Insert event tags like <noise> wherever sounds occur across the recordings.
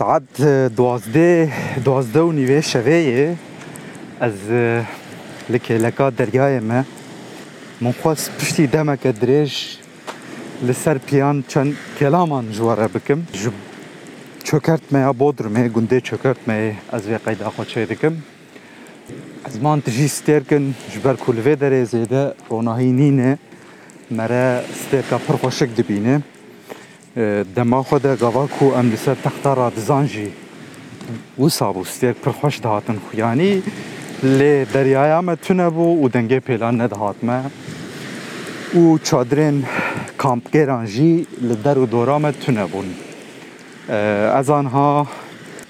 ساعت دوازده دوازده و نیوه شوه از لکه لکا دریای ما من خواست پشتی دمک دریج لسر پیان چند کلامان جواره بکم جب چوکرت مه بودر مه گنده چوکرت مه از وی قید آخو چه دکم از من تجی ستیر کن جبر کلوه دره زیده روناهی نینه مره ستیر که پرخوشک دبینه دما خود گوا کو را تختار دزانجی و سابو استیک پرخوش دهاتن خو یعنی ل دریا ما تونه بو و دنگ پلان نه هات ما و چادرین کمپ گرانجی ل در و دورا ما تونه بون از آنها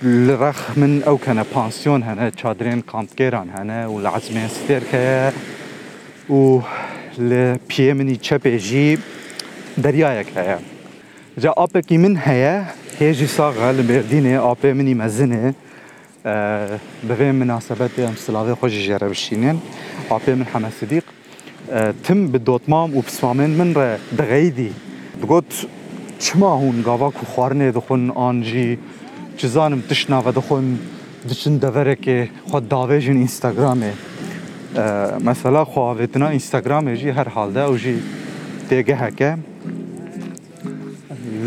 لرخ من او کنه پانسیون هنه چادرین کامپ گران هنه و ل عزم که و ل پیمنی چپ جی دریای که هم جا آبێکی من هەیە هێژی ساغە لە بێردینێ ئاپێ منی مەزنێ بەبێ مناسبەتی ئەم سلاوێ خۆشی ژێرە بشینێن ئاپێ من حەمە سدیق تم bi dotmam û pismamên min re diğeydî. Digot çima hûn gava ku xwarinê dixwin an jî cizanim tişna ve dixwin diçin deverekê xwa davêjin Instagramê. Mesela xwavêtina Instagramê jî her halde ew jî têgeheke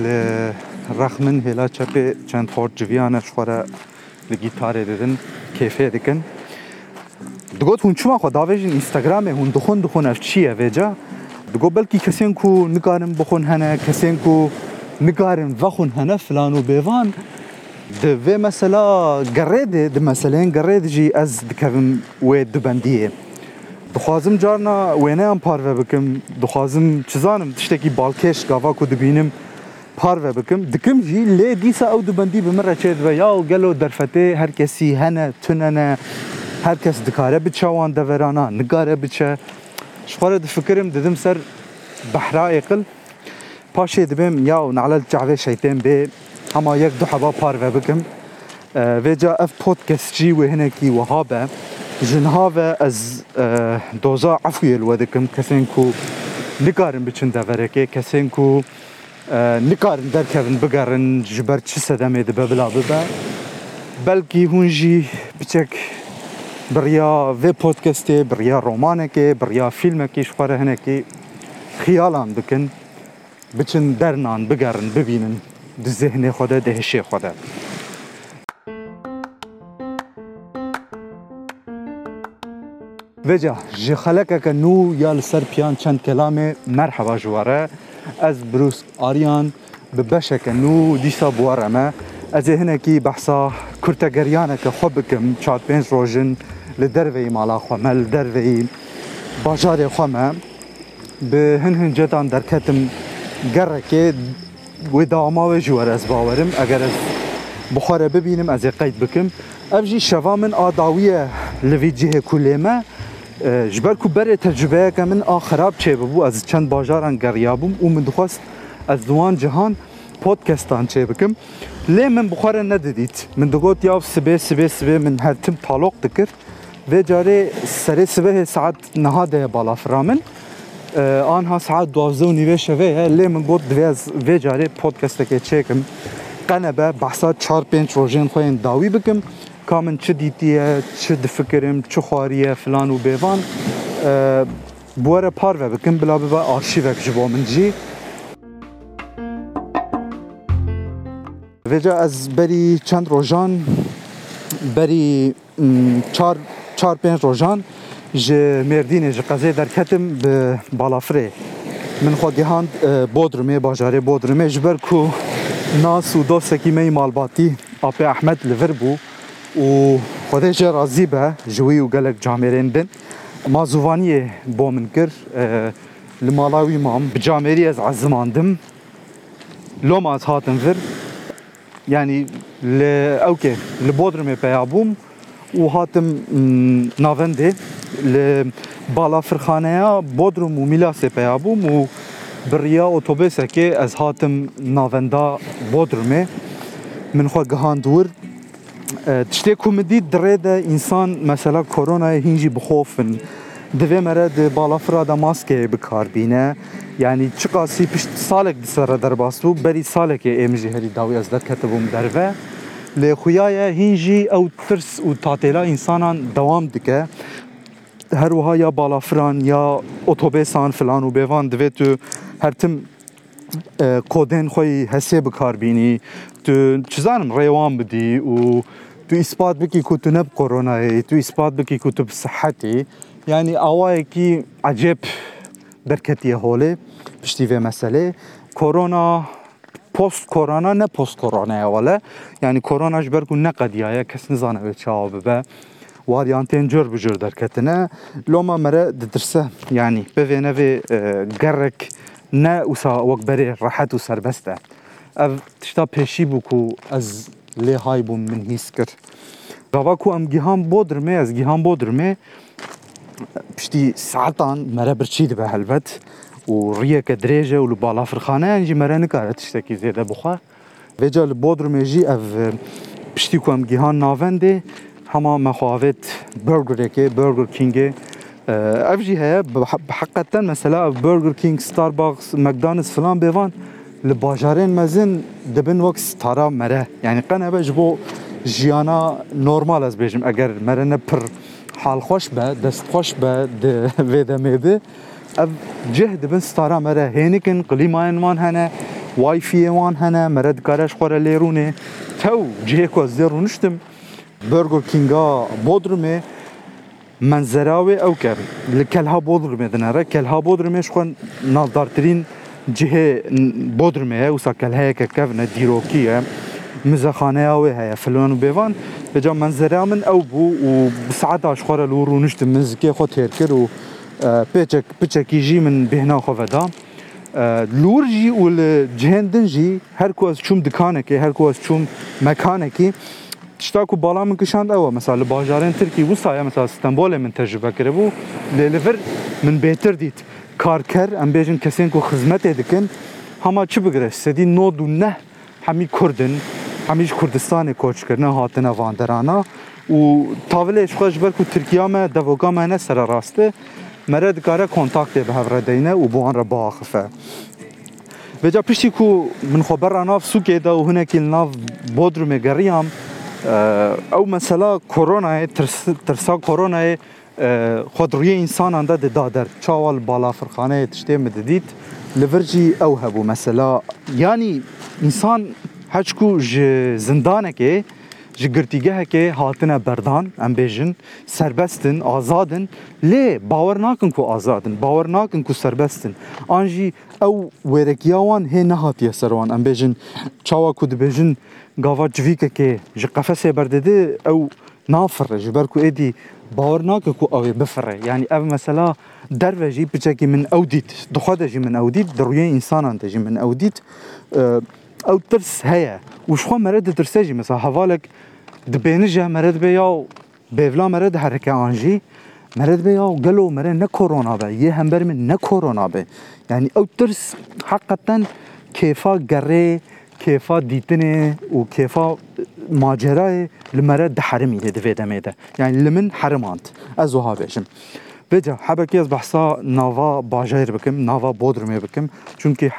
li rexmin hêla çepê çend xort civiyane ji xwe re li gîtarê dirin kêfê dikin. Digot hûn çima xwe davêjin Instagramê hûn dixon dixon ev çi ye vêca? Digot belkî kesên ku nikarin bixon hene, kesên ku nikarin vexon hene filan û bêvan, di vê mesela gerêdê di meseleyên gerêd jî ez dikevim wê dibendiyê. Dixwazim carna wêneyan parve bikim, dixwazim çizanim tiştekî balkêş gava ku dibînim, پارو بکم دکم جی لی دیسا او دو بندی بمره چید و یا گلو درفته هر کسی هنه تننه هر کس دکاره بچوان دورانا نگاره بچه شخوره دو فکرم ددم سر بحرای قل پاشه دبیم یا نعلل جعوه شیطان بی اما یک دو حبا پارو بکم و جا اف بودكاست جي وهنكي وهابا جنهابا از دوزا عفوية الودكم كسين كو نقارن بچن دافركي كسين كو nikarin derkevin bigerin ji ber çi sedemê dibe bila bibe belkî hûn jî biçek biriya vê podcastê biriya romanekê biriya fîlmekê ji xware hinekî xiyalan dikin biçin dernan bigerin bibînin di zihnê xwe de di hêşê xwe de Veca ji xelekeke nû ya li ser piyan çend kelamê merheba ji ware از بروس آریان به بشک نو دیسا بوارم از هنکی بحثا کرتگریانه که خوب بکم چهار پنج روژن لدروی مالا خوامه لدروی باجار خوامه به هن هن جدان درکتم گره که و داما و جوار از باورم اگر از بخاره ببینم از قید بکم اب جی شوا من آداویه لوی جهه کلیمه جبر کو بر تجربه که من آخراب چه بو از چند باجاران گریابم و من دخواست از دوان جهان پودکستان چه بکم لی من بخار ندیدید من دگوت یاو سبه سبه سبه من تیم تالوق دکر و جاره سره سبه ساعت نهاده بالا فرامن آنها ساعت دوازده و نیوه شوه لی من گفت دوی از و جاره پودکسته که چه کم قنبه بحثات چهار پنج روژین خوین داوی بکم ka min çi dîtiye çi difikirim çi xwariye filan û bêvan e, bi were parve bikin bila bibe arşîvek ji bo min jî Vêca ez berî çend rojan berî çar çar pênc rojan ji Mêrdînê ji qezê derketim bi balafirê. Min xwe gihand e, Bodrumê bajarê Bodrumê ji ber ku nas û dosekî me malbatî Apê Ehmed li vir bû و خودش جه رازی به جوی و گلک جامرین بن ما زوانی با من کر آه، لمالاوی مام به جامری از دم لوم از هاتم فر یعنی يعني ل اوکی لبودرم پیابوم و هاتم ناونده ل بالا فرخانه بودرم و میلاس پیابوم و بریا اتوبوسه که از هاتم بودر بودرمه من خو گهاندور تشتی کومیدی دره ده انسان مثلا کرونا هینجی بخوفن دوی مره ده بالا فرادا ماسکه بکار بینه یعنی چقاسی پشت سالک دی سره در باستو بری سالک ایمجی هری داوی از در کتبوم دروه لی خویای هینجی او ترس و تاتیلا انسانان دوام دکه هر وها یا بالافران یا اتوبیسان فلان و بیوان دوی تو هر تم کودن خوی حسی بکار بینی تو چیزانم روان بدی و تو اثبات بکی که تو نب کرونا تو اثبات بکی که تو بصحتی یعنی اوای کی عجب برکتی هوله پشتی و مسئله کرونا پست کرونا نه پست کرونا اوله یعنی کروناش برگو نه قدیه کس نزانه به چاو به varyantên cür bi cür derketine. Loma mere didirse yani bevene ve gerek نه اوسا وک راحت و سربسته او تشتا پیشی بو کو از لی های بو من هیس کرد گاوا کو ام گیهان بودرمه از گیهان بودرمه پشتی ساعتان مره برچید به هلبت و ریه که دریجه و بالا فرخانه انجی مره نکاره کی زیده بخواه و لبودر بودرمه جی او پشتی کو ام گیهان ناونده همه مخواهد برگره که برگر کینگه جي هي حقا مثلا برجر كينج ستاربكس ماكدونالدز فلان بيفان الباجارين مازن دبن وكس ستارا مره يعني قنا بجبو جيانا نورمال از بيجم اگر مرن بر حال خوش به دست خوش به <laughs> ویده میبه اب جهد بن ستارا مره هینکن قليما مان هنا واي في وان هنا مرد كارش خور ليروني تو جه کو از برجر برگر کینگا بودرمه منظراوي او كابي الكلها بودرمي ذنرا كلها بودرمي شكون نالدارترين جهه بودرمي وسا كلها ككفنا ديروكيه مزخانه او هيا فلان وبيفان بجا منظرا من او بو وبسعادة شخورا لور ونشت مزكي خو تيركر و بيتشك بيتشك يجي من بهنا خوفدا لور جي والجهندن جي هر كواز شوم دكانكي هر كواز شوم مكانكي تشتا کو بالا من کشاند اوه مثلا بازارن ترکی بو سایه مثلا استانبول من تجربه کرده بو لیلفر من بهتر دید کارکر ام بیجن کسین کو خدمت ادکن همه چی بگره سدی نو دو نه همی کردن همیش کردستان کوچ کرنا هاتن واندرانا و تاولش خوش بر کو ترکیه ما دوگا ما نه سر راسته مره دکاره کانتاکت به هفره دینه و بوان را باخفه و جا پیشتی کو من خبر ناف سوکیده و هنکی ناف بودروم گریم او مثلا کرونا ترس ترسا کرونا خود روی انسان ده دادر چاوال بالا فرخانه تشتی مددید لورجی او هبو مثلا یعنی انسان هچکو ج زندانه که ji girtîgehekê hatine berdan em bêjin serbestin azadin lê bawer nakin ku azadin bawer nakin ku serbestin an jî ew wêrekiya wan hê nehatiye ser wan em bêjin çawa ku dibêjin gava civîkekê ji qefesê berdidê ew nafire ji ber ku êdî bawer nake ku ew ê bifire yanî ev mesela derve jî piçekî min ew dît dixwe de jî min ew dît di rûyê însanan de jî min ew dît ew tirs heye û ji xwe mere ditirse jî mesela hevalek dibênije mere dibe ya bêvla mere diherike an jî مرض به یا گلو مره نه کرونا به یه هم برم نه کرونا به یعنی او ترس حقیقتا کیفا گره کیفا دیدنه و کیفا ماجرای لمره ده حرمی ده دویده میده یعنی لمن حرمانت از وها بیشم بجا حبکی از بحثا ناوا باجایر بکم ناوا بودرمه بکم چونکی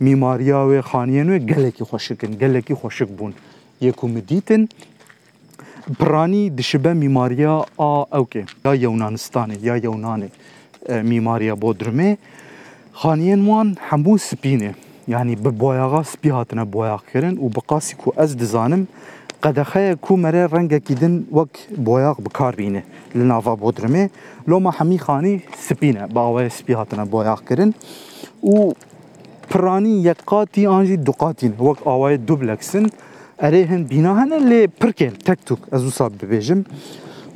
میماریا و خانیه نوی گلکی خوشکن گلکی خوشک بون یکو مدیتن براني دشبه ميماريا آ أوكي يا يونانستاني يا يوناني اه، ميماريا بودرمي خانيين وان حمو سبينه يعني ببوايغا سبي هاتنا بوايغ و وبقاسي كو أز دزانم قدخه كو مره رنگ کیدن وک بویاغ بکار بینه لناوا بودرمه لو ما حمی خانی سپینه باوه سپی هاتنه بویاغ کرن و پرانی یک قاتی آنجی دو قاتین وک آوه دوبلکسن ئەرێ هەن بینا هەنە لێ پرکێن تەکتوک ئەز سا ببێژم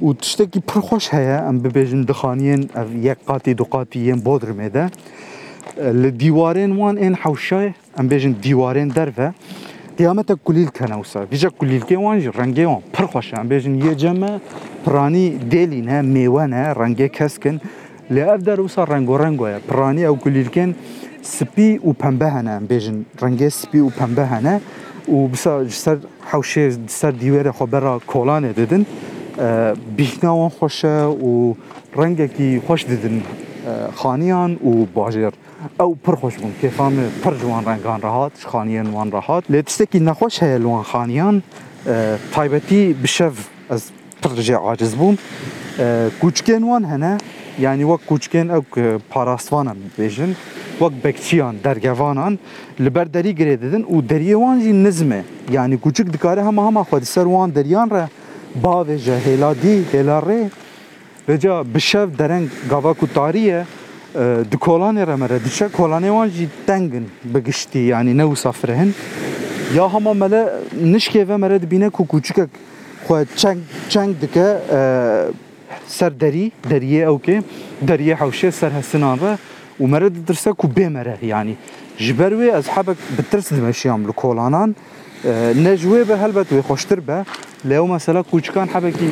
و تشتێکی پرخۆش هەیە ئەم ببێژم دخانیێن ئەو یەک قاتی دوقاتی یەن بۆ درمێدە لە دیوارێن وان ئێن حوشای ئەم بێژن دیوارێن دەرە قیامەتە کولیل وان ژە کولیلکێ وانژ ڕەنگێوان ام ئەم بێژن جمع پرانی دێلینە میێوانە ڕەنگێ کەسکن لە ئەف دەروسا ڕنگۆ ڕنگۆیە پرانی ئەو کولیلکێن سپی و پەمبە هەنە ئەم بێژن ڕەنگێ سپی و پەمبە او بسا جسر حوشه سر دیوره خو برا کولانه ددن بیخناوان خوشه و رنگه خوش دیدن خانیان و باجر او پر خوش که فهم پر جوان رنگان راحت خانیان وان راحت لیتسته کی نخوش هیل خانیان تایبتی بشه از پر جه عاجز وان هنه یعنی وەک کوچکێن ئەو پاراستوانە بێژن وەک بەکچیان دەرگەوانان لەبەر دەری گرێ دەدن و دەریێوانجی نزمێ یعنی کوچک دکارە هەمە هەما خۆ سەر وان دەریان ڕە باێژە هێلادی هێلاڕێ لەجا بشەف دەرەنگ گاوا کوتاریە di kolanê remere diçe kolanê wan jî tengin bi giştî yanî newsafire hin ya hema mele nişkê ve mere dibîne ku kûçikek xwe çeng dike سر دري دريه او كي دريه حوشه سر هالسنان ومرض درسك وبمرغ يعني جبروي اصحابك بترس دمشي عملو كولانان اه، نجوي بهلبت ويخشتر به لو مثلا كان حبكي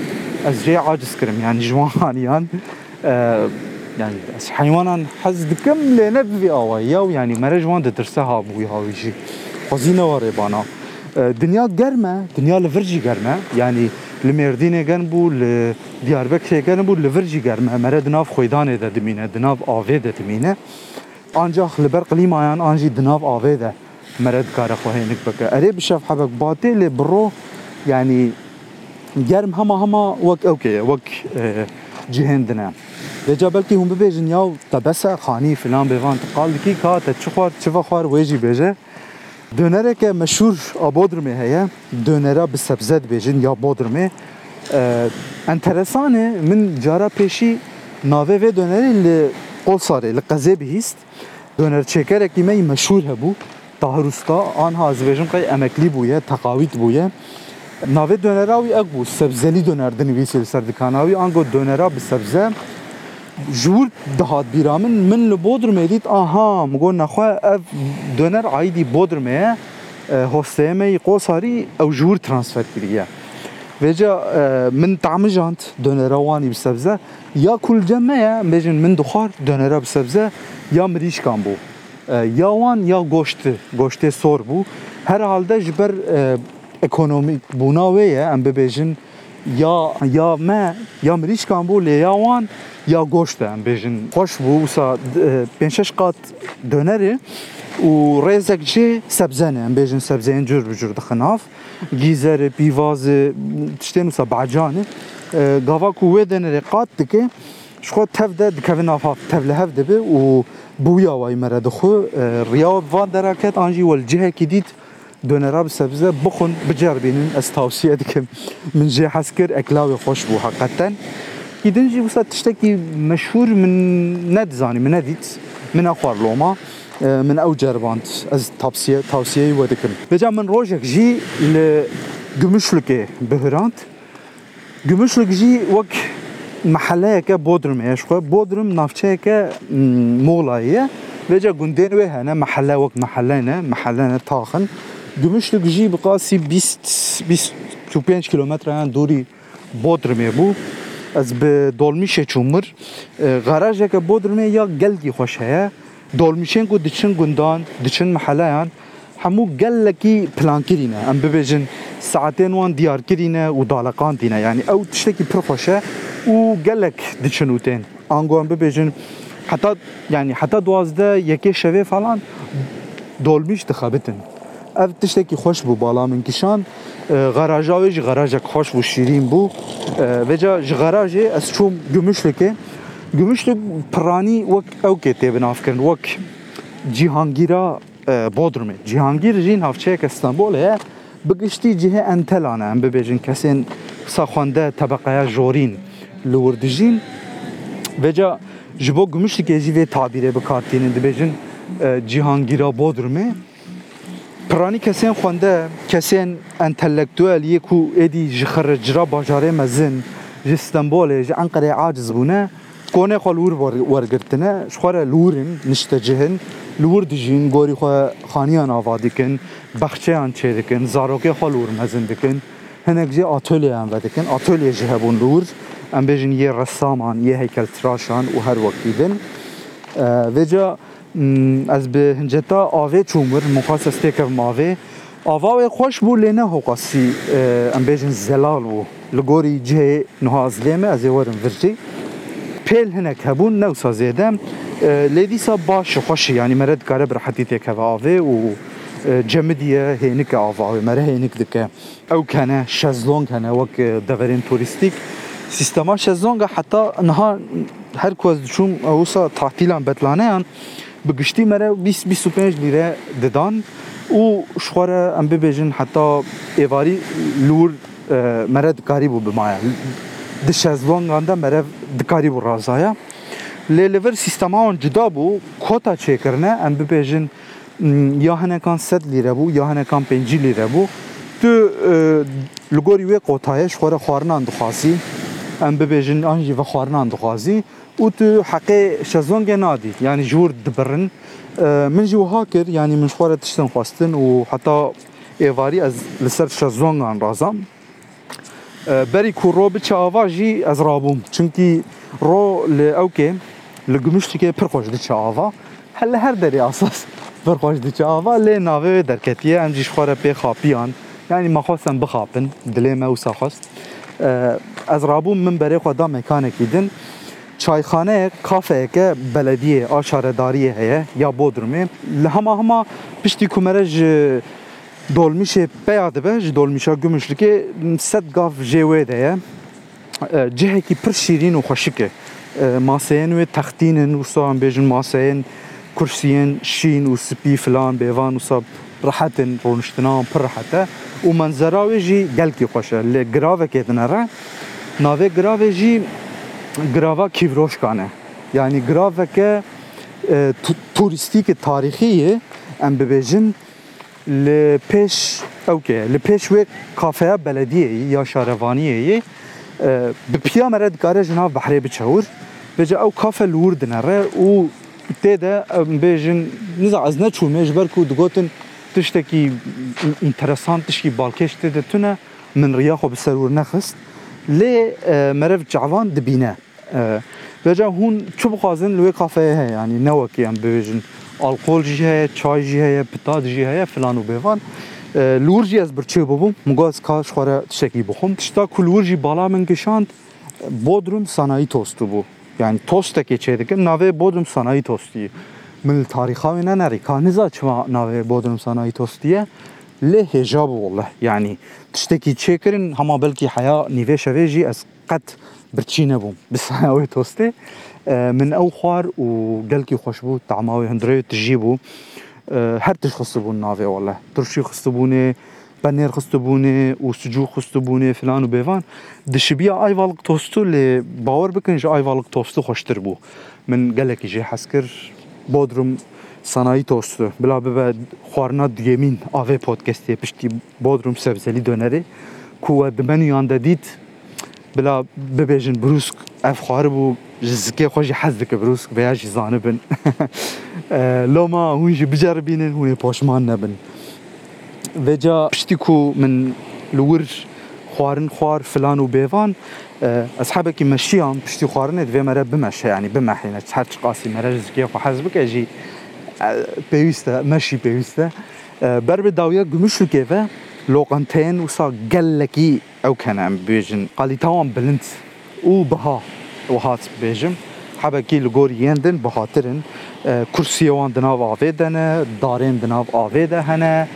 از جي عاجز كرم يعني اه، جوان يعني أه يعني حيوانا حز كم لنب في ياو يعني جوان وان درسها ابو هاويجي خزينه وريبانا أه دنيا قرمه دنيا لفرجي قرمه يعني لمردینه گن بو ل دیاربکر گن بو لورجی گر مرد دناف خویدانه ده دمینه دناف آوه ده دمینه آنجا خلبر قلیمایان آنجی دناف آوه ده مرد کار خواهی نک بکه اره بشف حبک باته لبرو یعنی گرم هما اوکی وك جهند نه به دجا کی هم ببيجن ياو تبسه خانی فلان بيفان تقال كي كا چه تشفخوار ویجی بيجه Dönereke meşhur a e, Bodrumê heye. Dönera bi sebzet bêjin ya Bodrumê. Enteresan e min cara pêşî nave ve döneri li Qolsarê, li Qezê bihîst. Dönerçêkerekî me meşhur hebû. Tahir Usta anha ez bêjim kay emekli bûye, teqawît bûye. Navê dönera wî ek bû, sebzelî döner dinivîsî li ser dikana ango dönera bi sebze جور دهات بیرامن من لبودر میدید آها مگو نخواه اف دونر عایدی بودر میه هسته می قوساری او جور ترانسفر کریه وجا من طعم جانت دونر روانی بسبزه یا کل جمعه بیجن من دخار دونر بسبزه یا مریش کان بو یا وان یا گوشت گوشت سور بو هر حالده جبر ekonomik buna ve ya em bebejin یا یا ما یا مریشکان بو لیاوان یا گۆشتیان بێژن خۆش بوو وسا پێ قط قات دۆنەری و ڕێزێک جێ سەبزەنیان بێژن سەبزەیان جور بجور دخناف گیزر پیوازە تشتێن وسا باجانێ گاواک و وێ قط دکه دکێ شخۆ تەف دە دکەوێن نافاف تەف لە هەف دەبێ و بوویا وای مەرە دخۆ ڕیاوە وان دەراکەت ئاژی وەلجیهێکی دیت دونراب سبزه بخون بجربين استوصيه دكم من جي حسكر اكلاوي خوش بو حقيقه جي بسا تشتكي مشهور من ند زاني من نديت من اخوار لوما آه، من او جربانت از توصيه توصيه ودكم بجا من روجك جي ل بهرانت جمشلك جي وك محلية كا بودرم ایش خو بودرم نافچه كا مولاية بجا قندين ويهانا محلية وك محله وک تاخن Gümüşlük jî bi qasî 25 kilometreyan dorî Bodrumê bû. Ez bi dolmişê çûm mir. E, Garajeke Bodrumê ya gelkî xweş heye. Dolmişên ku diçin gundan, diçin miheleyan, hemû gelekî plankirîne. Em bibêjin saetên wan diyarkirîne û daleqandîne. Yani ew tiştekî pir xweş e û gelek diçin û tên. Ango em bibêjin heta yani heta duwazde yekê şevê falan dolmuş dixebitin. اف تشتێکی bu بوو باڵام من کیشان غەراژاوێ ji غەراژێک خۆش bu شیرین بوو بێجا ji غەراژێ ez çûm gümüşlekê gümüşlük piranî wek ew kê tê binavkirin wek cîhangîra Bodrumê cîhangîr jîn havçeyek Istanbul heye bigiştî cihê entelan em bibêjin kesên saxwande tebeqeya jorîn li werdijîn veca ji bo gümüşlükê jî vê tabîrê bikartînin dibêjin cîhangîra Bodrumê پرانی کسین خونده کسین انتلکتوالیه کو ایدی جرا باجاره مزن جی استنبول جی انقره عاجز بونه کونه خو لور ورگرتنه شخوره نشته جهن لور دیجین گوری خو خانیان آوادی کن بخچهان چیرکن زاروکه خو لور مزن دکن هنک جی آتولیه هم ودکن آتولیه جه بون لور ام یه رسامان یه هیکل تراشان و هر وقتی ez bi hinceta avê çûmir muqas ez têkev mavê ava wê xweş bû lê ne hoqasî em bêjin zelal bû li gorî cihê niha zilê me ez ê werim vircî pêl hinek hebûn newsa zêde lê dîsa baş xweşî yanî mere dikare bi rehetî têkeve avê û cemidiye hênik ava wê mere hênik dike ew kene şezlong hene wek deverên turîstik Sistema şezlonga heta niha her ku ez diçûm wisa tatilan betlaneyan bi giştî me re 25 lîre didan û ji xwe re em bibêjin heta êvarî lûr me re dikarî bû bimaya di şezlongan de me rev dikarî bû razaya lê li vir sîstema wan cuda bû kota çêkirine em bibêjin ya hinekan sed lîre bû ya hinekan pêncî lîre bû tu li gorî wê kotaye ji xwe re xwarinan dixwazî em bibêjin an jî ve xwarinan dixwazî اوتو حقي شازلونج نادي يعني جور دبرن من جو هاكر يعني من شوارة تشتن خواستن وحتى ايفاري از لسر شازلونج عن رازام بري كو رو بچه آوا جي از رابوم چونكي رو لأوكي لگمشتی که پر خوش دیچه آوا هل هر دری اساس پر خوش دیچه آوا لی ناوه درکتیه ام جیش خواره پی خاپیان یعنی ما خواستم بخاپن دلی ما وسا خواست از رابوم من برای خدا مکانکی دن çayxane, kafeke, belediye, aşaredariye heye ya Bodrum'e. Hama hama pişti kumere ji dolmişe peya dibe, ji dolmişa gümüşlüke set gav jewê de ye. Cihekî pir şîrîn û xweşik e. Maseyên wê textînin, wisa em bêjin maseyên kursiyên şîn û spî filan bêvan wisa rahetin rûniştina pir rahet e. û menzera wê jî gelkî xweş e. Lê giravekê din re, navê giravê jî grava Kivroşkan'e. Yani graveke e, turistik e, tarihiye em bibêjin li pêş ewke li pêş wê kafeya belediyeyî ya şarevaniyeyê e, bi piya me re dikare ji nav behrê biçewir bêje ew kafe li wir dinere û tê de em bêjin niza ez neçûme ji ber ku digotin tiştekî interesan tişkî balkêş tê de tune min riya xwe bi ser wir nexist lê e, merev çavan dibîne Ve هون چو بخوازن لوی کافه هه یعنی نه وکی ام بویجن الکل جی هه چای جی هه پتاد جی هه فلان و بیوان لور جی از برچه ببم مگاز کاش خوره تشکی بخوم تشتا کلور جی بالا من گشاند Bodrum sanayi tostu bu. Yani tost teke çeyreken nave Bodrum sanayi tostu. Mil tariha ve neneri kaniza çıma nave Bodrum sanayi tostu diye le hecab Allah yani tişteki çekerin ama belki haya nive şeveji az kat بوم <laughs> بس بالصحاوي توستي آه، من او خوار و وقلكي خوشبو طعماوي هندري تجيبو آه، هر تش خصبون نافي والله ترشي خصبوني بانير خستبونه وسجوق خستبونه فلان و بيفان دشبيا اي فالق توستو لي باور بكن جا اي فالق توستو خوشتر بو من قالك يجي حسكر بودرم صناعي توستو بلا ببا خوارنا ديمين افي بودكاستي بشتي بودرم سبزلي دونري كوا دمنيان دديت بلا ببيجن بروسك اف خاربو جزكي خوجي حزك بروسك بياجي زانبن <laughs> آه، لو ما هونجي جي بجربينن هوني بوشمان نبن بجا بشتيكو من الور خوارن خوار فلان وبيفان اصحابك آه، يمشيان بشتي خوارن دفي مرة بمشي يعني بمحينا تحتش قاسي مرة جزكي وحزبك حزبك اجي آه، بيوستا ماشي بيوستا بربي داوية قمشو كيفه لوقنتين وصا قال لك او كان عم بيجن قال لي توام بلنت او بها وهات بيجن حبا كي لغور يندن بخاطرن آه، كرسي وان دناف آفيدنا دارين دناف آفيدا هنا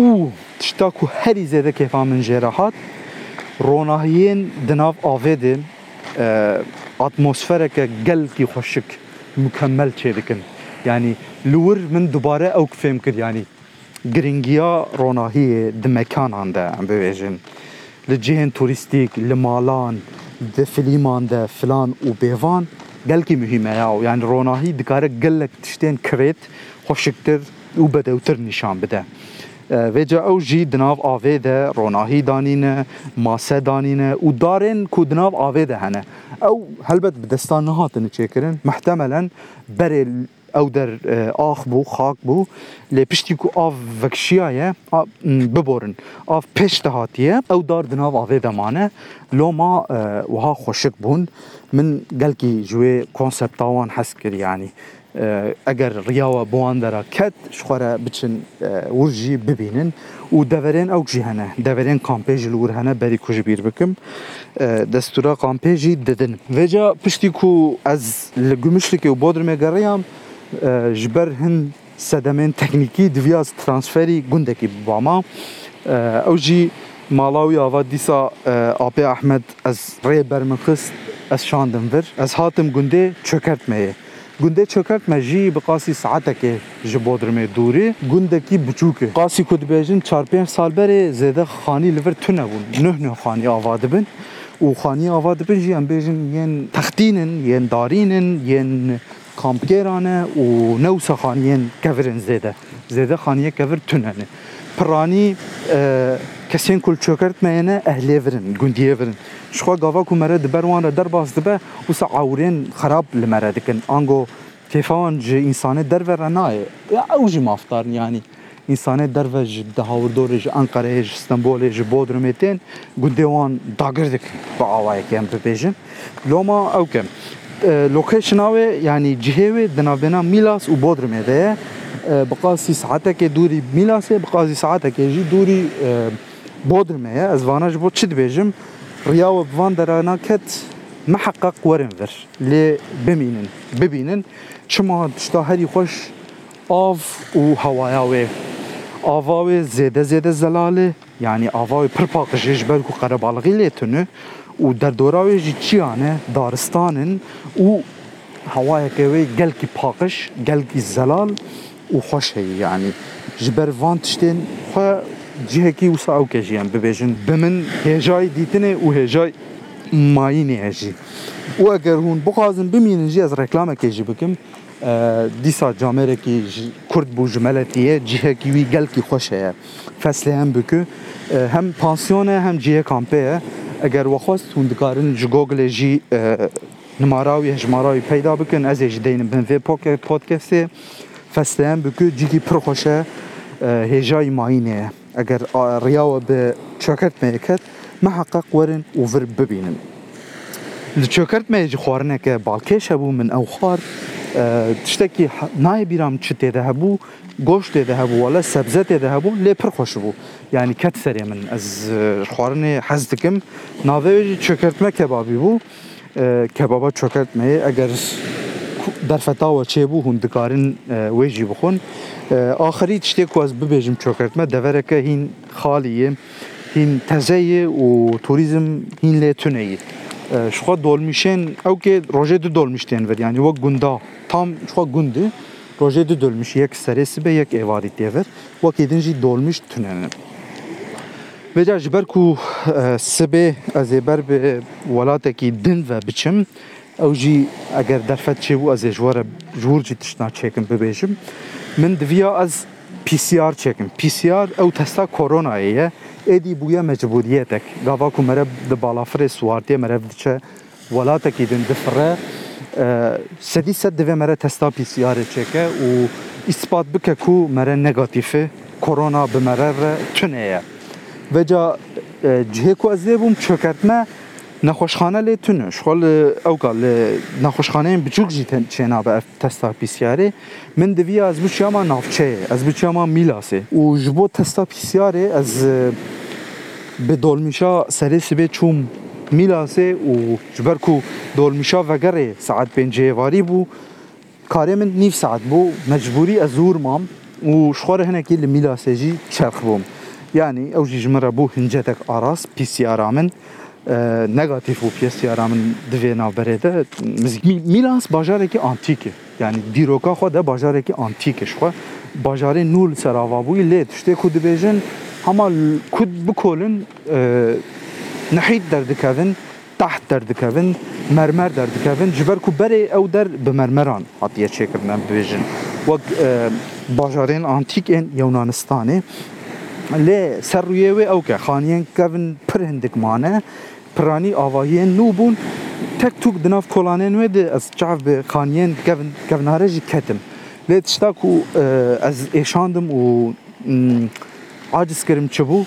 او تشتاكو هري زيدا كيفا من جراحات روناهيين دناف آفيدن آه، اتموسفرك قل كي خشك مكمل تشيدكن يعني لور من دوباره او كفهم كد يعني گرنگیا روناهی دمکانان مکان ام ببیجن لجهن توریستیک لمالان ده فلیمان ده فلان و بیوان گلکی مهمه یا یعنی روناهی دکاره گلک تشتین کرد خوشکتر و بدوتر نشان بده و او جی دناو آوه ده روناهی دانینه ماسه دانینه و دارن کو دناو آوه ده او هلبت بدستان نهاتن چه کرن محتملا بره او در اخ بو خاک بو لی پشتی کو آف وکشیا ببورن آف پشت هاتیه او دار دناو آوه دمانه لو ما وها خوشک بون من گل کی جوی کونسپت آوان حس کر یعنی اگر ریاوه بوان درا کت شخوره بچن ورژی ببینن او دورین او جی هنه دورین کامپیج لور هنه بری کج بیر بکم دستورا کامپیجی ددن وجا پشتی کو از لگمشلی که بودر میگریم جبر هن سدمن تکنیکی دویاز ترانسفری گندکی باما او جی مالاوی آوا دیسا آبی احمد از ری برمخست از شاندم ور از هاتم گنده چکرت میه گنده چکرت مجی بقاسی ساعته که جبودرمه دوری گنده کی بچوکه قاسی کد بیجن چار پیم سال بره زیده خانی لور تونه بون نه نه خانی آواز بین او خانی آواز بین جی هم بیجن یین تختینن یین دارینن یین kampgerane û newsa xaniyên kevirin zede, zede xaniye kevir tüneni. ne. Piranî e, kesên kul çökertmeye ne ehlê virin, gundiye virin. gava ku mere di ber wan re derbas dibe û se awrên xerab dikin. Ango kêfawan ji însanê dervere nayê. Ew jî mafdarn yanî. insanê derve ji dehawrdorê ji Enqereyê ji Stenbolê ji Bodrumê tên gundê wan dagir dikin bi awayekê em dibêjin. Loma ew kem. لوكيشنا يعني جهوي دنابنا ميلاس وبودرم هذا بقاسي ساعتك دوري ميلاس بقاسي ساعتك يجي دوري بودرم هي ازفانا جبو تشد بيجم رياو بفان درانا كت محقق ورنفر لي بمينن ببينن شما تشتا هري خوش آف و هواياوي آفاوي زيده زيده زلاله يعني آفاوي پرپاقشش بلکو قربالغی لیتونو û derdora jî çiyan e daristanên û hewayeke wê gelkî paqij gelkî zelal û xweş heye yanî ji ber van tiştên xwe cihekî wisa ewke jî em bibêjin bi min hêjayî dîtinê û hêjayî mayînê hejî û eger hûn bixwazin bimînin jî ez reklamekê jî bikim dîsa camerekî kurd bû ji meletiye cihekî wî gelkî xweş heye feslê hem bike hem pansiyonê hem cihê kampê ye eger wexwast hûn dikarin ji Google jî nimarawiye ji marawî peyda bikin ez ê ji deynim bin vê podcastê fesleyen bikû cîkî pir xweş e hêjayî mayînê ye eger riyawa bi çökertmeyê ket meheqeq werin û vir bibînin li çökertmeyê jî xwarineke balkêş hebû min ew xwar تشتێکی نای بیرام چ تێدا هەبوو گۆشت تێدا هەبوو وەە سەبزە تێدا هەبوو لێ پر خۆش بوو یعنی کەت سەرێ من ئەس خواردنێ حەز دکم ناوێژی چکردمە کەبابی بوو کەبابە چۆکردمەیە ئەگەر دەرفەتاوە چێبوو هون دکارن وێژی بخۆن آخری تشتێک واز ببێژم چۆکردمە دەvەرەکە هین خاڵیە هین تەزەیە و توریزم هین لێ تونەیە. شخوا دولمشين او كي روجي دو دولمشتين ور يعني وك غوندا تام شخوا غوندي روجي دو دولمش يك سرسي به يك ايواري تيفر وك يدنجي دولمش تنن بجا جبر كو سبه ازبر به ولاته كي دن و بچم او جي اگر درفت چه بو از جوار جور جي تشنا چكم ببيشم من دویا از PCR çekin. PCR ev testa korona ye. êdî bûye mecburiyêtek gava ku me rev di balafirê siwartiye me rev diçe welatekî din difire sedî sed divê me re testa pîsyarê çêke û îspat bike ku me re negatîfê korona bi me re re tune ye ve ca e, cihê ku ez lê bûm çökertme نخوشخانه لی تونه شغل اوگا اه، لی نخوشخانه این بچوک جی چینا به اف تستا پیسیاره من دویا از بچه ما نافچه از بچه ما میلاسه و جبو تستا پیسیاره از به اه، دولمیشا سرسی به چوم میلاسه و جبر کو دولمیشا وگره ساعت پنجه واری بو کاری من نیف ساعت بو مجبوری از زور مام و شخور هنکی لی میلاسه جی چرخ بوم یعنی او جی جمره بو هنجتک آراس پیسیارا من negatif bu piyasiyaramın divena berede müzik Milans bajareki antike yani diroka xwe de bajareki antike xwe bajarê nûl seravabûyî lê tiştê ku dibêjin hema kud bikolin nehîd derdikevin taht derdikevin mermer derdikevin ji ber ku berê ew der bi mermeran hatiye çêkirinan bibêjin wek e, bajarên antîk ên Yunanistanê lê ser rûyê wê ew ke xaniyên kevin pir hindik mane پرانی آواهی نو بون تک توک دناف کولانین ده از چعف به خانیین گونهاره جی کتم لی تشتا کو از ایشاندم و عاجز کرم چبو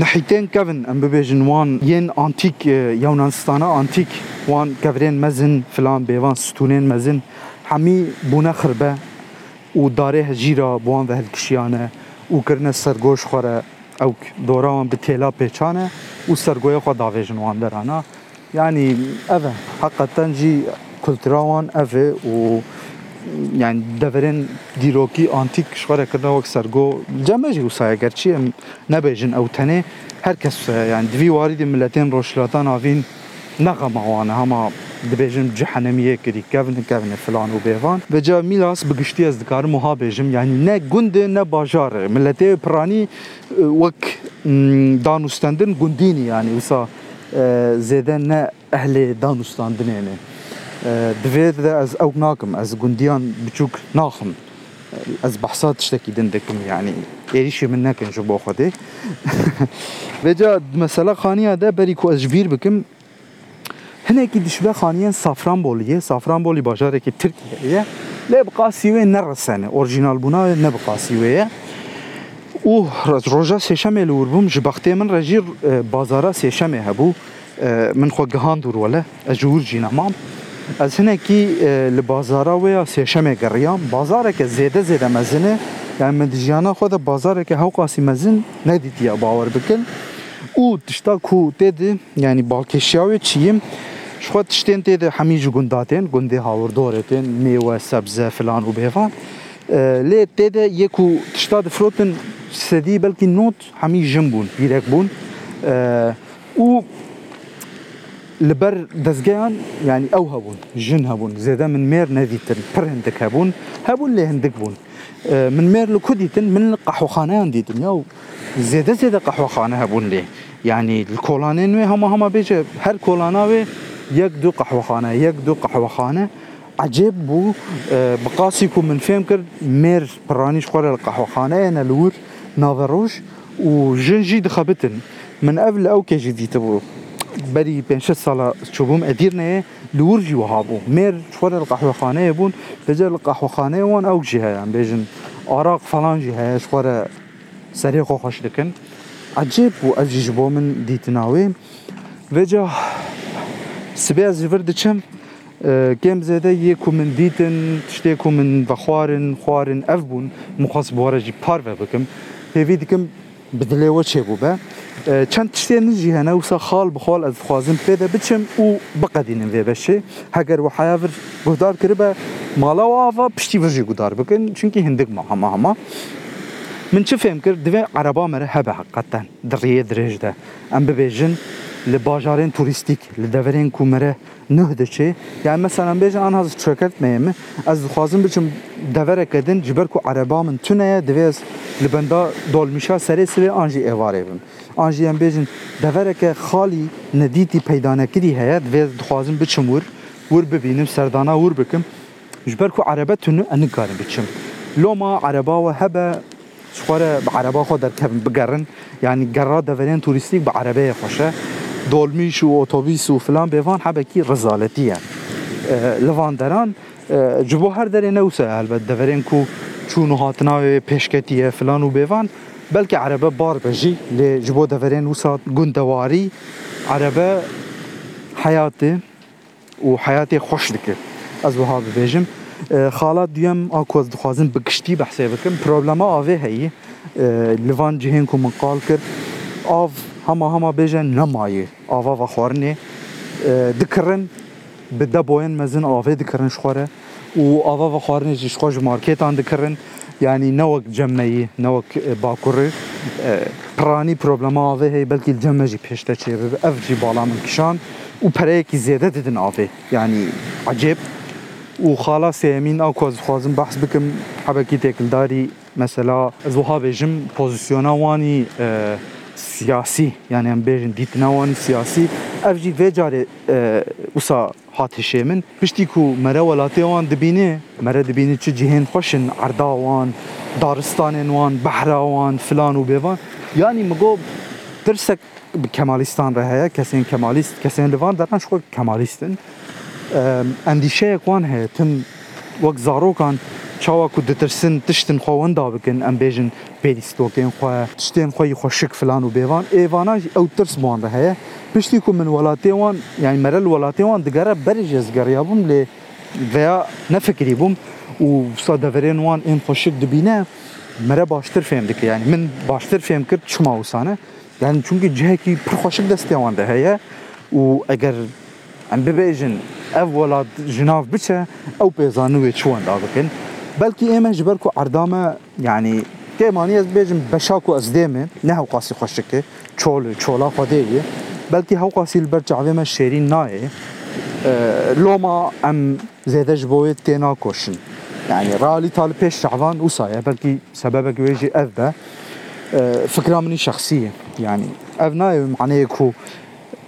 نحیتین کون ام ببیجن وان یین آنتیک یونانستانه آنتیک وان کورین مزن فلان به وان ستونین مزن همی بونه خربه و داره هجیرا بوان و هلکشیانه و کرنه سرگوش خوره او دوران به تیلا پیچانه و سرگوی خود داویژن وان درانا یعنی اوه حقیقتا جی کلترا وان اوه و یعنی دەبرێن دیرۆکی ئانتیک شوارەکردنەوەک سەرگۆ جەمەژی وسایە گەرچی ئەم نەبێژن ئەو تەنێ هەر کەس یان دوی واریدی ملەتێن ڕۆژلاتان ئاوین نغمه وانا هما دبيجم جحەنەمیە كري كافن كافن فلان وبيفان بجا و بێوان بەجا میلاس بيجم يعني نا وها نا باجار نە براني وك دانو ملەتێ پرانی يعني وصا گوندینی نا أهل دانو آه، نە آه، يعني دفيد دەوێت از ئەو ناكم از گوندیان بچووک ناخم از بحثات تشتكي دندكم يعني دن من نکن جو با خودی. و جا مثلا خانیه ده بری کو از ئەژبیر بکم Hinekî dişve xaniyên Safranboliyê, Safranbolî bajarekî Tirkiyeyê ye. Lê bi qasîwê neresene, orijinal bûna ne bi qasîwê ye. û roja sêşemê li wirbûm ji bextê min re jî e, bazara sêşemê hebû e, min xwe gihandûr wele ez ji wir jî nemam ez hinekî e, li bazara wê ya sêşemê giriyam bazareke zêde zêde mezin e yani min di jiyana xwe de bazareke hewqasî mezin nedîtiye bawer bikin û tişta ku tê yani balkêşiya wê çiyim شخوت تشتين تيدي حميج قنداتين قندي هاور دورتين ميوة سبزة فلان وبيفان آه، لي تيدا يكو تشتاد فروتن سدي بلكي نوت حمي جنبون بيرك بون آه، و لبر دزجان يعني او هبون جن هبون زيدا من مير ناديتن بر هندك هبون هبون لي هندك بون آه، من مير لكوديتن من القحوخانه ديتن ياو زيدا زيدا خانه هبون لي يعني الكولانين هما هما بيجي هر كولانا يك دو قهوخانه يك دو قهوخانه عجب بو آه، بقاسيكم من فهم كر مير برانيش خور القهوخانه انا لور نظروش وجنجي دخبتن من قبل او كي جديد بو بري بين شت سالا شوبوم اديرنا لور جي وهابو مير شوار القهوخانه يبون فجر القهوخانه وان او جهه يعني بيجن أراق فلان جهه شوار سريق خوش دكن عجيب و اجي جبو من ديتناوي فجر Sibe e, gemzede yê ku min dîtin tiştê ku min vexwarin xwarin ev bûn mixwas bi wara jî parve bikim pêvî dikim bi dilê we çêbû be e, çend tiştê min jî hene wisa xal bi xal ez dixwazim pê de biçim û biqedînim vê beşê heger wehaya vir guhdar kiribe mala û ava piştî vir jî guhdar bikin çünkü hindik ma hema hema min çi fêm kir divê ereba me re hebe heqeten di rêyê dirêj de em bibêjin لباجارين توريستيك لدفرين كومره نه شيء يعني مثلا بيجي أنا هذا شركت مهم از خازم بيجي دفره كدن جبركو عربا من تونه دفيز لبندا دولمشا سري سري انجي ايواري بم انجي ام بيجي دفره كه خالي نديتي پيدانه كدي هيا دفيز خازم بيجي مور ور ببينم سردانا ور بكم جبر كو عربا تونه انكارم بچم لوما عربا وهبه شخوره عربا خود دركب بقرن يعني قرار دفرين توريستيك بعربية خوشه دولمیش و اتوبیس و فلان بیوان حبکی رزالتیه دران جبو هر دره نوسه البته دورین کو چونو هاتناوی پیشکتیه فلان و بیوان بلکه عربه بار بجی لی جبو دورین وسط گندواری عربه حیاتی و حیاتی خوش دکر از وها ببیجم خالات دیم آکوز دخوازم بگشتی بحثی بکن پروبلما آوه هایی لوان جهین کو منقال کرد آف هما هما بيجن نماي آوا و خورني آه، دكرن بدبوين مزن آوا دكرن شخوره و آوا و خورني جي شخوش ماركت آن دكرن يعني نوك جمعي نوك باكوري آه، پراني پروبلما آوا هي بلکل جمعي جي پشتا چه اف جي بالا من کشان و پرهي كي زيادة ددن آوا يعني عجب و خالا سيامين او كواز خوازم بحث بكم حبكي تاكل داري مثلا زوها بيجم پوزيسيونا واني آه، سیاسی یعنی ام بیژن دیت نوانی سیاسی اف جی وی اوسا وسا هاتشي من پشتی کو مره ولاته وان دبینه مره دبینه چه جهین خوشن عردا وان دارستان وان بحرا وان فلان و بیوان یعنی مگو ترسک کمالیستان را هیا کسین کمالیست کسین لوان دارن شو کمالیستن اندیشه وان هه تم زارو زاروکان çawa ku ditirsin tiştin xwe wenda bikin em bêjin perîstokên xwe tiştên xwe yî xweşik filan û bêvan êvana ew tirs wan de heye piştî ku min welatê wan yani merel welatê wan digere berê jê zgeriyabûm lê veya nefikirîbûm û wisa deverên wan ên xweşik dibîne mere baştir fêm dike yani min baştir fêm kir çima wîsane yani çünkü cihekî pir xweşik destê wan de heye û eger em bibêjin ev welat ji nav biçe ew pêzanû wê çiwan da bikin بلكي ايمن جبركو عردامه يعني تيماني بيجم بشاكو ازديمه نه قاسي خوشكه چول چولا خديه بلكي هو قاسي البرجع بما شيرين ناي أه لوما ام زيده جبوي تينا كوشن يعني رالي طالب بيش شعبان وصايا بلكي سببك ويجي اذى أه فكره مني شخصيه يعني افناي معناه كو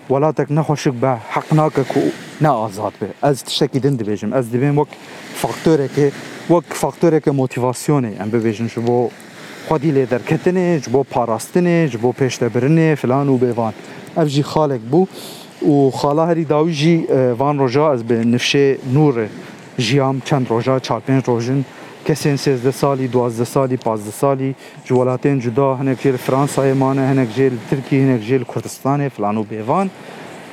ولاتك نخوشك به حقناك كو نا ازاد به از تشتكي دند بيجم از دبين وك فاكتورك و کفتره که موتیواسیونه ام به بیشتر شو بو خودی لیدر کتنه پاراستنه چ برنه فلان و بیوان اب جی خالق بو و خاله هری داویجی وان رجع از به نفشه نور جیام چند رجع چهل پنج رجین کسی از سالی دو سالی پاس سالی جوالاتن جدا هنگیر فرانسه ایمانه هنگیر ترکی هنگیر کردستان فلان و بیوان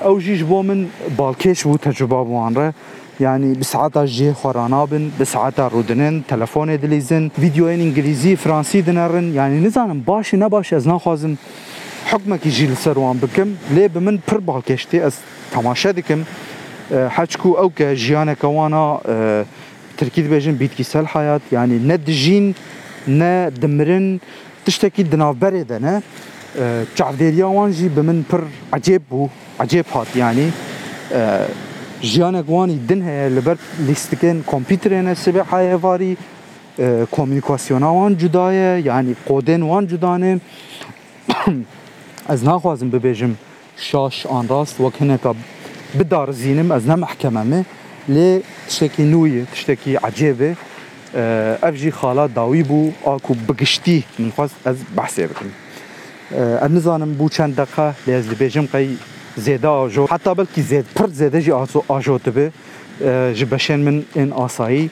اوجیش بومن بالکش بود تجربه بوانره يعني بساعتها جي خورانابن بساعتها رودنن تلفون دليزن فيديوين انجليزي فرانسي دنرن يعني نزانم باشي نباشي از ناخوازم حكمكي جي لسروان بكم لي بمن پر باكشتي از تماشا دكم حچكو او که جیانه کوانا ترکی دبیجن بیتکیسل حیات یعنی نه دجین نه دمرن تشتکی دناو برده نه çavderiya wan jî bi min pir ecêb bû ecêb hat yani جیانه گوانی دن های لبر لیستکن کامپیوتر نه سبه های واری کمیکاسیون یعنی وان جدایه یعنی قودن وان جدانه از نخوازم ببیجم شاش آن راست و کنه که بدار زینم از نم احکممه لی تشتکی نوی تشتکی عجیبه افجی خالا داوی بو آکو بگشتی من خواست از بحثی بکنم نزانم بو چند دقه لی از لبیجم قی زیده آجو بلكي زيد برد پر جي جی آجو تبي آه، جبشن من ان آسایی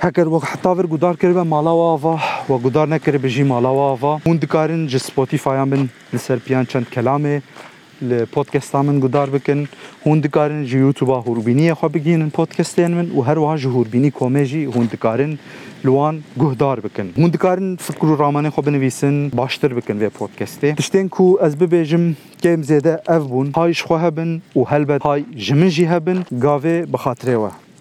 هكر وقت حتى ور گودار کرد به مالا و آوا و گودار نکرد به جی مالا و آوا اون جي جی سپوتیفای هم من لسر پیان چند کلامه البودكاست من قدار بكن هون دكارن جي يوتيوب هوربيني خو بجين البودكاستين من وهر وها جهوربيني كوميجي هون دكارن لوان گهدار بکن مون دکارن فکر و رامانه خوب نویسن باشتر بکن وی پودکسته تشتین کو از ببیجم کم زیده اف بون هایش خواه بن و هلبت های جمن جی هبن گاوه بخاطره و